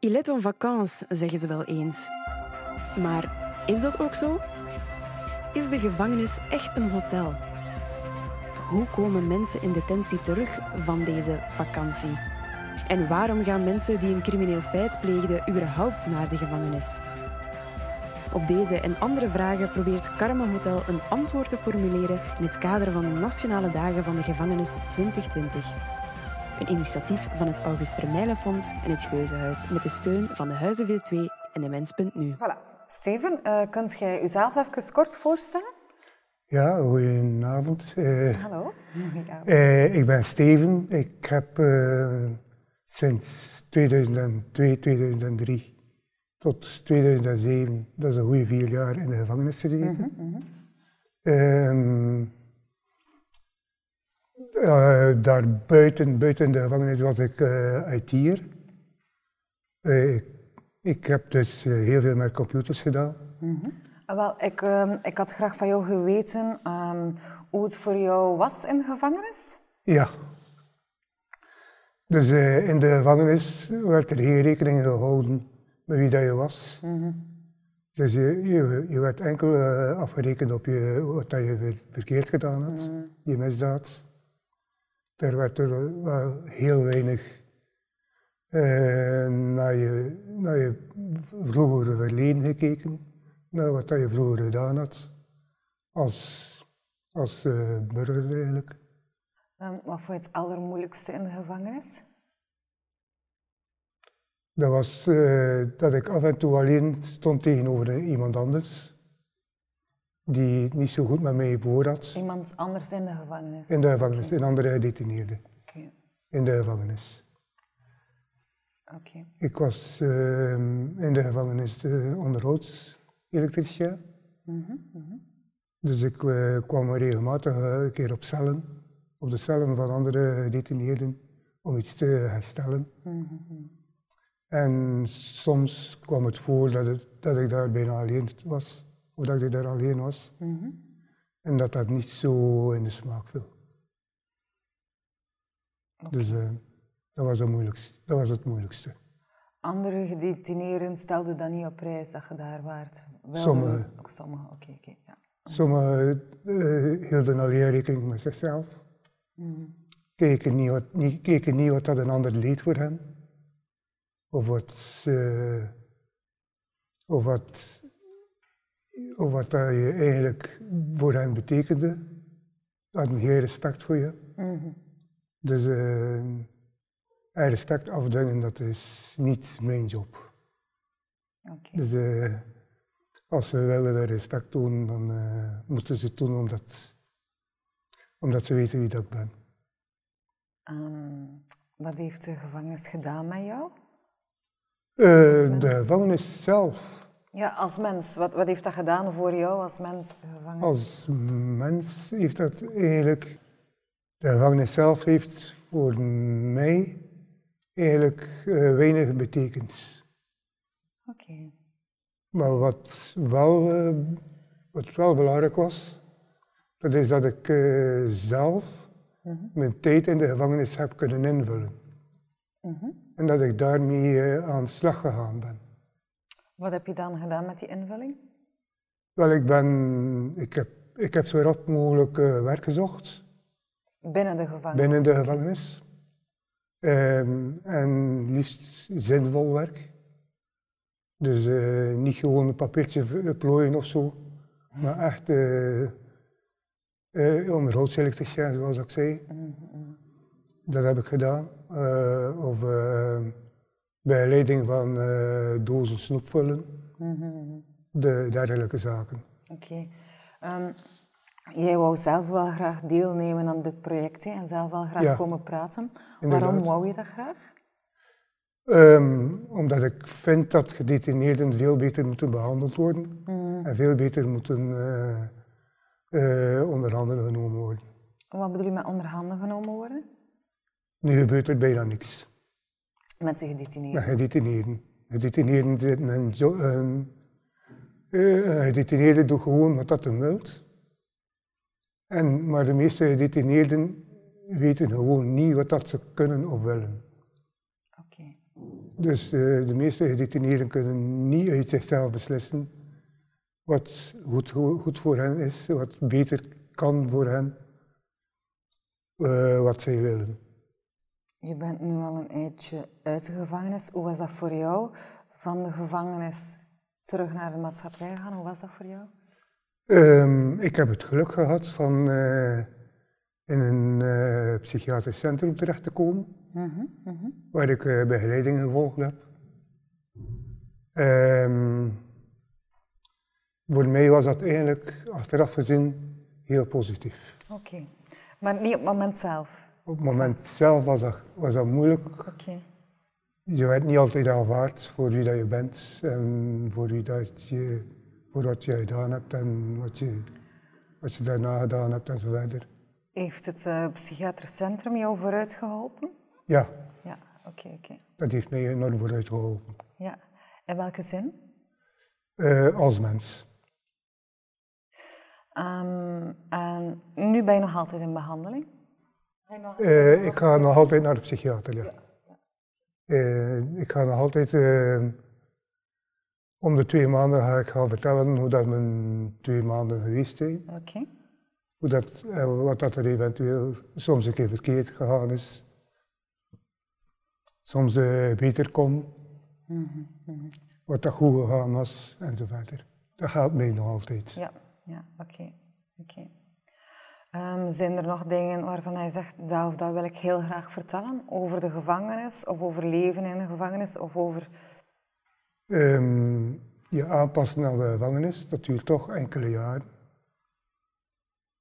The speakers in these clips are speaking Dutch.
Il est en vacances, zeggen ze wel eens. Maar is dat ook zo? Is de gevangenis echt een hotel? Hoe komen mensen in detentie terug van deze vakantie? En waarom gaan mensen die een crimineel feit pleegden überhaupt naar de gevangenis? Op deze en andere vragen probeert Karma Hotel een antwoord te formuleren in het kader van de Nationale Dagen van de Gevangenis 2020. Een initiatief van het August Vermijlen Fonds en het Geuzenhuis met de steun van de Huizen V2 en de Mens.nu. Voilà. Steven, uh, kunt jij jezelf even kort voorstellen? Ja, goedenavond. Uh, Hallo. Uh, ik ben Steven. Ik heb sinds 2002, 2003 tot 2007, dat is een goede vier jaar, in de gevangenis gezeten. Mm -hmm. um, uh, daar buiten, buiten de gevangenis was ik uh, IT'er. Uh, ik, ik, heb dus heel veel met computers gedaan. Mm -hmm. Wel, ik, ehm, ik had graag van jou geweten um, hoe het voor jou was in de gevangenis. Ja. Dus in de gevangenis werd er geen rekening gehouden met wie dat je was. Mm -hmm. Dus je, je, je, werd enkel afgerekend op je, wat dat je verkeerd gedaan had, mm -hmm. je misdaad. Er werd er wel heel weinig uh, naar, je, naar je vroegere verleden gekeken, naar wat je vroeger gedaan had, als, als uh, burger eigenlijk. Um, wat vond je het allermoeilijkste in de gevangenis? Dat was uh, dat ik af en toe alleen stond tegenover iemand anders. Die het niet zo goed met mij had. Iemand anders in de gevangenis? In de gevangenis, okay. een andere gedetineerde. Okay. In de gevangenis. Okay. Ik was uh, in de gevangenis uh, onderhoudselektricien. Mm -hmm, mm -hmm. Dus ik uh, kwam regelmatig een keer op cellen, op de cellen van andere gedetineerden, om iets te herstellen. Mm -hmm. En soms kwam het voor dat, het, dat ik daar bijna alleen was, of dat ik daar alleen was. Mm -hmm. En dat dat niet zo in de smaak viel. Okay. Dus uh, dat, was het moeilijkste. dat was het moeilijkste. Andere gedetineerden stelden dat niet op prijs dat je daar waart? Sommigen. Ook sommigen, oké. Okay, okay, ja. Sommigen uh, hielden alleen rekening met zichzelf. Mm -hmm. Keken niet wat, niet, keken niet wat dat een ander leed voor hen of wat, uh, of wat, of wat je eigenlijk voor hen betekende, hadden geen respect voor je. Mm -hmm. Dus uh, respect afdwingen, dat is niet mijn job. Okay. Dus uh, als ze willen respect tonen, dan moeten ze het doen omdat, omdat ze weten wie dat ik ben. Um, wat heeft de gevangenis gedaan met jou? Uh, de gevangenis zelf. Ja, als mens. Wat, wat heeft dat gedaan voor jou als mens, de gevangenis? Als mens heeft dat eigenlijk... De gevangenis zelf heeft voor mij eigenlijk uh, weinig betekend. Oké. Okay. Maar wat wel, uh, wat wel belangrijk was, dat is dat ik zelf mm -hmm. mijn tijd in de gevangenis heb kunnen invullen. -hmm. En dat ik daarmee aan de slag gegaan ben. Wat heb je dan gedaan met die invulling? Wel, ik, ben, ik, heb, ik heb zo rap mogelijk uh, werk gezocht. Binnen de gevangenis? Binnen de gevangenis. Um, en liefst zinvol werk. Dus uh, niet gewoon een papiertje plooien of zo, maar echt uh, onderhoudselektricien, zoals ik zei. Mm -hmm. Dat heb ik gedaan. Uh, of uh, bij leiding van uh, dozen snoep vullen. Mm -hmm. De dergelijke zaken. Oké. Okay. Um, jij wou zelf wel graag deelnemen aan dit project hè, en zelf wel graag ja. komen praten. Inderdaad. Waarom wou je dat graag? Um, omdat ik vind dat gedetineerden veel beter moeten behandeld worden mm. en veel beter moeten onder handen genomen worden. Wat bedoel je met onder handen genomen worden? Nu gebeurt er bijna niks. Met de gedetineerden? Met gedetineerden. Gedetineerden zitten in zo, een gedetineerde doet gewoon wat dat hem wilt. En, maar de meeste gedetineerden weten gewoon niet wat dat ze kunnen of willen. Oké. Okay. Dus uh, de meeste gedetineerden kunnen niet uit zichzelf beslissen wat goed, goed voor hen is, wat beter kan voor hen, uh, wat zij willen. Je bent nu al een eindje uit de gevangenis. Hoe was dat voor jou? Van de gevangenis terug naar de maatschappij gaan, hoe was dat voor jou? Um, ik heb het geluk gehad van uh, in een uh, psychiatrisch centrum terecht te komen, mm -hmm, waar ik uh, begeleiding gevolgd heb. Um, voor mij was dat eigenlijk achteraf gezien heel positief. Oké, maar niet op het moment zelf? Op het moment zelf was dat, was dat moeilijk. Oké. Je werd niet altijd aanvaard voor wie dat je bent en voor, wie dat je, voor wat je gedaan hebt en wat je, wat je daarna gedaan hebt en zo verder. Heeft het uh, psychiatrisch centrum jou vooruit geholpen? Ja. Ja, oké, oké. Dat heeft mij enorm vooruit geholpen. Ja, in welke zin? Uh, als mens. Um, en nu ben je nog altijd in behandeling? Uh, ik ga nog altijd naar de psychiater, ja. Uh, ik ga nog altijd, uh, om de twee maanden ga ik gaan vertellen hoe dat mijn twee maanden geweest zijn. Oké. Okay. Hoe dat, wat dat er eventueel soms een keer verkeerd gegaan is. Soms beter kon. Mm -hmm. Wat dat goed gegaan was en zo verder. Dat helpt mij nog altijd. Ja, ja oké. oké. Um, zijn er nog dingen waarvan hij zegt, dat of dat wil ik heel graag vertellen? Over de gevangenis, of over leven in de gevangenis, of over... Um, je aanpassen aan de gevangenis, dat duurt toch enkele jaren.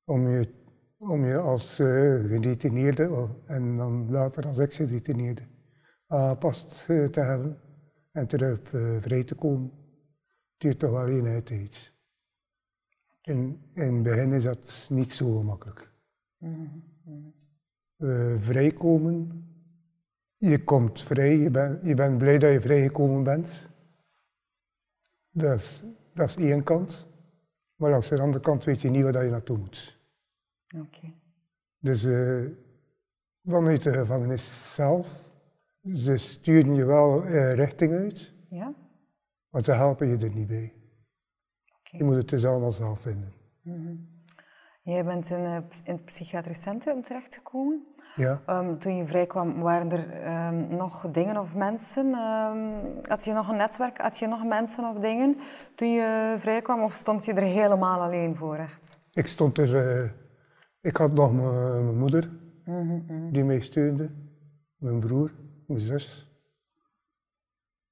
Om je, om je als uh, gedetineerde, en dan later als ex-gedetineerde, aangepast uh, te hebben en terug uh, vrij te komen, duurt toch wel een tijd. In, het begin is dat niet zo makkelijk. Mm -hmm. vrijkomen, je komt vrij, je, ben, je bent blij dat je vrijgekomen bent. Dat is, dat is één kant. Maar langs de andere kant weet je niet waar je naartoe moet. Oké. Dus uh, vanuit de gevangenis zelf, ze sturen je wel uh, richting uit, ja? maar ze helpen je er niet bij. Je moet het dus allemaal zelf vinden. Mm Jij bent in, in, het psychiatrisch centrum terechtgekomen. Ja. Um, toen je vrijkwam, waren er um, nog dingen of mensen? Um, had je nog een netwerk? Had je nog mensen of dingen toen je vrijkwam? Of stond je er helemaal alleen voor echt? Ik stond er... Uh, ik had nog mijn moeder, mm -hmm. die mij steunde. Mijn broer, mijn zus.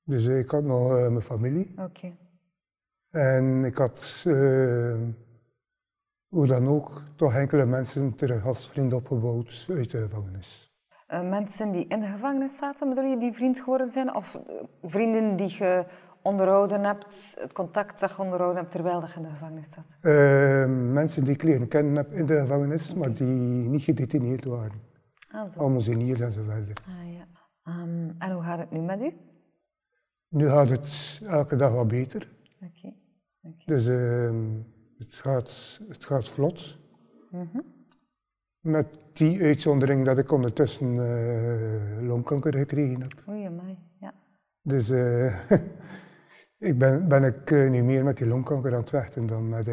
Dus ik had nog uh, mijn familie. Oké. Okay. En ik had, uh, hoe dan ook, toch enkele mensen terug als vriend opgebouwd uit de gevangenis. Uh, mensen die in de gevangenis zaten, bedoel je, die vriend geworden zijn? Of vrienden die je onderhouden hebt, het contact dat je onderhouden hebt terwijl je in de gevangenis zat? Uh, mensen die ik leren kennen heb in de gevangenis, okay. maar die niet gedetineerd waren. Ah, zo. Almozeniers en zo verder. Ah, ja. Um, en hoe gaat het nu met u? Nu gaat het elke dag wat beter. Okay. Dus uh, het, gaat, het gaat vlot. Mm -hmm. Met die uitzondering dat ik ondertussen uh, longkanker gekregen heb. Oei, amai, ja. Dus uh, ik ben, ben ik uh, nu meer met die longkanker aan het vechten dan met,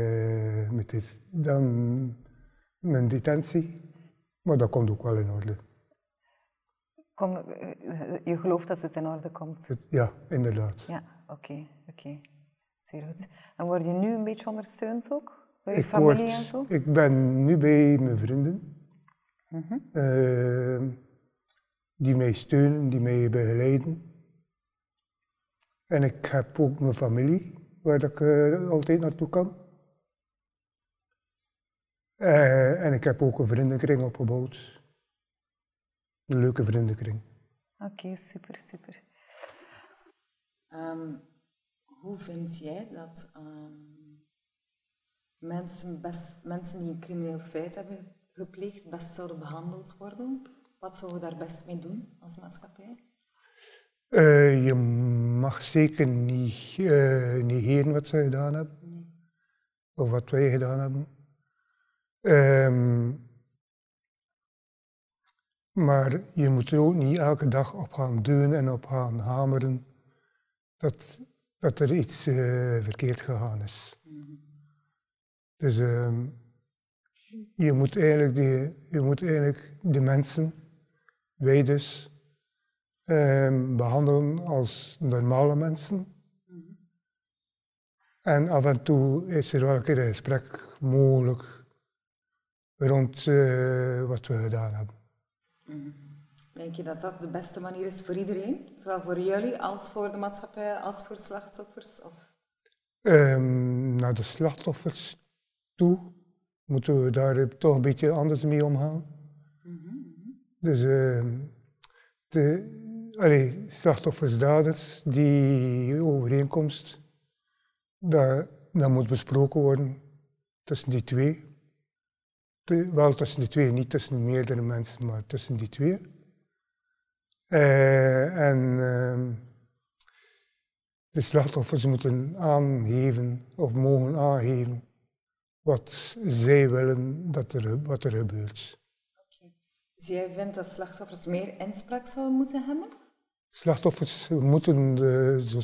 met dit, dan mijn detentie. Maar dat komt ook wel in orde. Kom, je gelooft dat het in orde komt? Het, ja, inderdaad. Ja, oké, okay, oké. Okay. Zeer goed. En word je nu een beetje ondersteund ook? Door je ik familie word, en zo? Ik ben nu bij mijn vrienden. Mm -hmm. uh, die mij steunen, die mij begeleiden. En ik heb ook mijn familie, waar ik uh, altijd naartoe kan. Uh, en ik heb ook een vriendenkring opgebouwd. Een leuke vriendenkring. Oké, okay, super, super. Um, hoe vind jij dat um, mensen, best, mensen die een crimineel feit hebben gepleegd best zouden behandeld worden? Wat zouden we daar best mee doen als maatschappij? Uh, je mag zeker niet uh, negeren wat ze gedaan hebben. Nee. Of wat wij gedaan hebben. Um, Maar je moet er ook niet elke dag op gaan duwen en op gaan hameren dat, dat er iets uh, verkeerd gegaan is. Dus ehm, je, moet eigenlijk die, je moet eigenlijk de mensen, wij dus, um, behandelen als normale mensen. En af en toe is er wel een keer een gesprek mogelijk rond uh, wat we gedaan hebben. Denk je dat dat de beste manier is voor iedereen? Zowel voor jullie als voor de maatschappij, als voor slachtoffers? Of? Um, naar de slachtoffers toe moeten we daar toch een beetje anders mee omgaan. Mm Dus uh, de allee, slachtoffers, daders, die overeenkomst, dat, dat moet besproken worden tussen die twee. wel tussen die twee, niet tussen meerdere mensen, maar tussen die twee. Uh, en uh, de slachtoffers moeten aangeven of mogen aangeven wat zij willen dat er, wat er gebeurt. Okay. Dus jij vindt dat slachtoffers meer inspraak zouden moeten hebben? Slachtoffers moeten de, zo,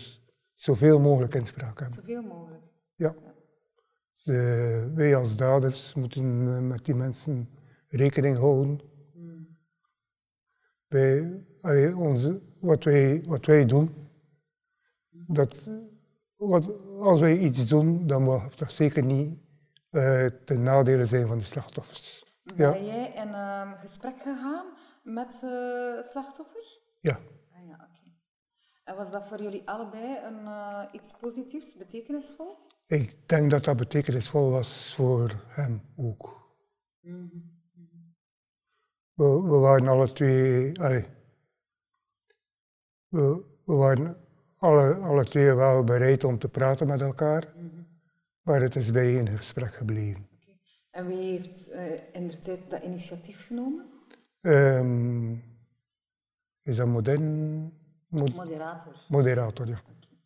zoveel mogelijk inspraak hebben. Zoveel mogelijk? Ja. De, wij als daders moeten eh, met die mensen rekening houden. Allee, onze, wat, wij, wat wij doen, dat, wat, als wij iets doen, dan mag dat zeker niet uh, ten nadele zijn van de slachtoffers. Ben ja. jij in um, gesprek gegaan met uh, slachtoffers? Ja. Ah, ja. En was dat voor jullie allebei een, uh, iets positiefs, betekenisvol? Ik denk dat dat betekenisvol was voor hem ook. Mm -hmm. We, we, waren alle twee, allee, we, we, waren alle, alle twee wel bereid om te praten met elkaar. Mm -hmm. Maar het is bij een gesprek gebleven. Okay. En wie heeft uh, in de tijd dat initiatief genomen? Um, is dat modern? Mod moderator. Moderator, ja. Okay.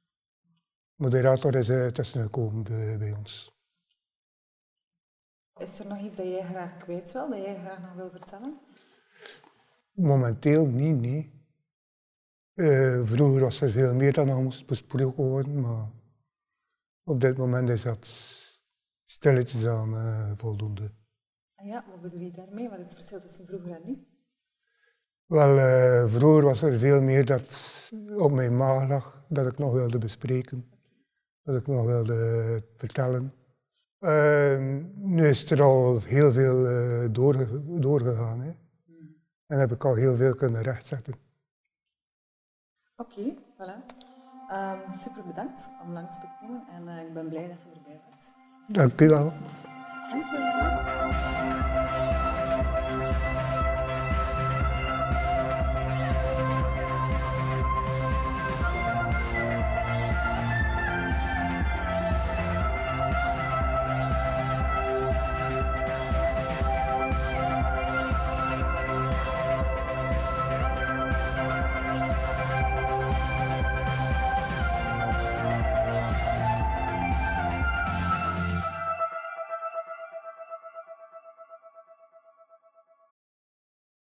Moderator is uh, tussengekomen bij, bij ons. Is er nog iets dat jij graag kwijt wil, dat jij graag nog wil vertellen? Momenteel niet, nee. Uh, vroeger was er veel meer dan nog moest besproken worden, maar op dit moment is dat stilletjes aan uh, voldoende. Ah ja, wat bedoel je daarmee? Wat is het verschil tussen vroeger en nu? Wel, uh, vroeger was er veel meer dat op mijn maag lag, dat ik nog wilde bespreken, dat ik nog wilde vertellen. Uh, nu is er al heel veel uh, doorge doorgegaan hè. En heb ik al heel veel kunnen rechtzetten. Oké, okay, voilà. Um, super bedankt om langs te komen en uh, ik ben blij dat je erbij bent. Dank u wel. Dank je wel.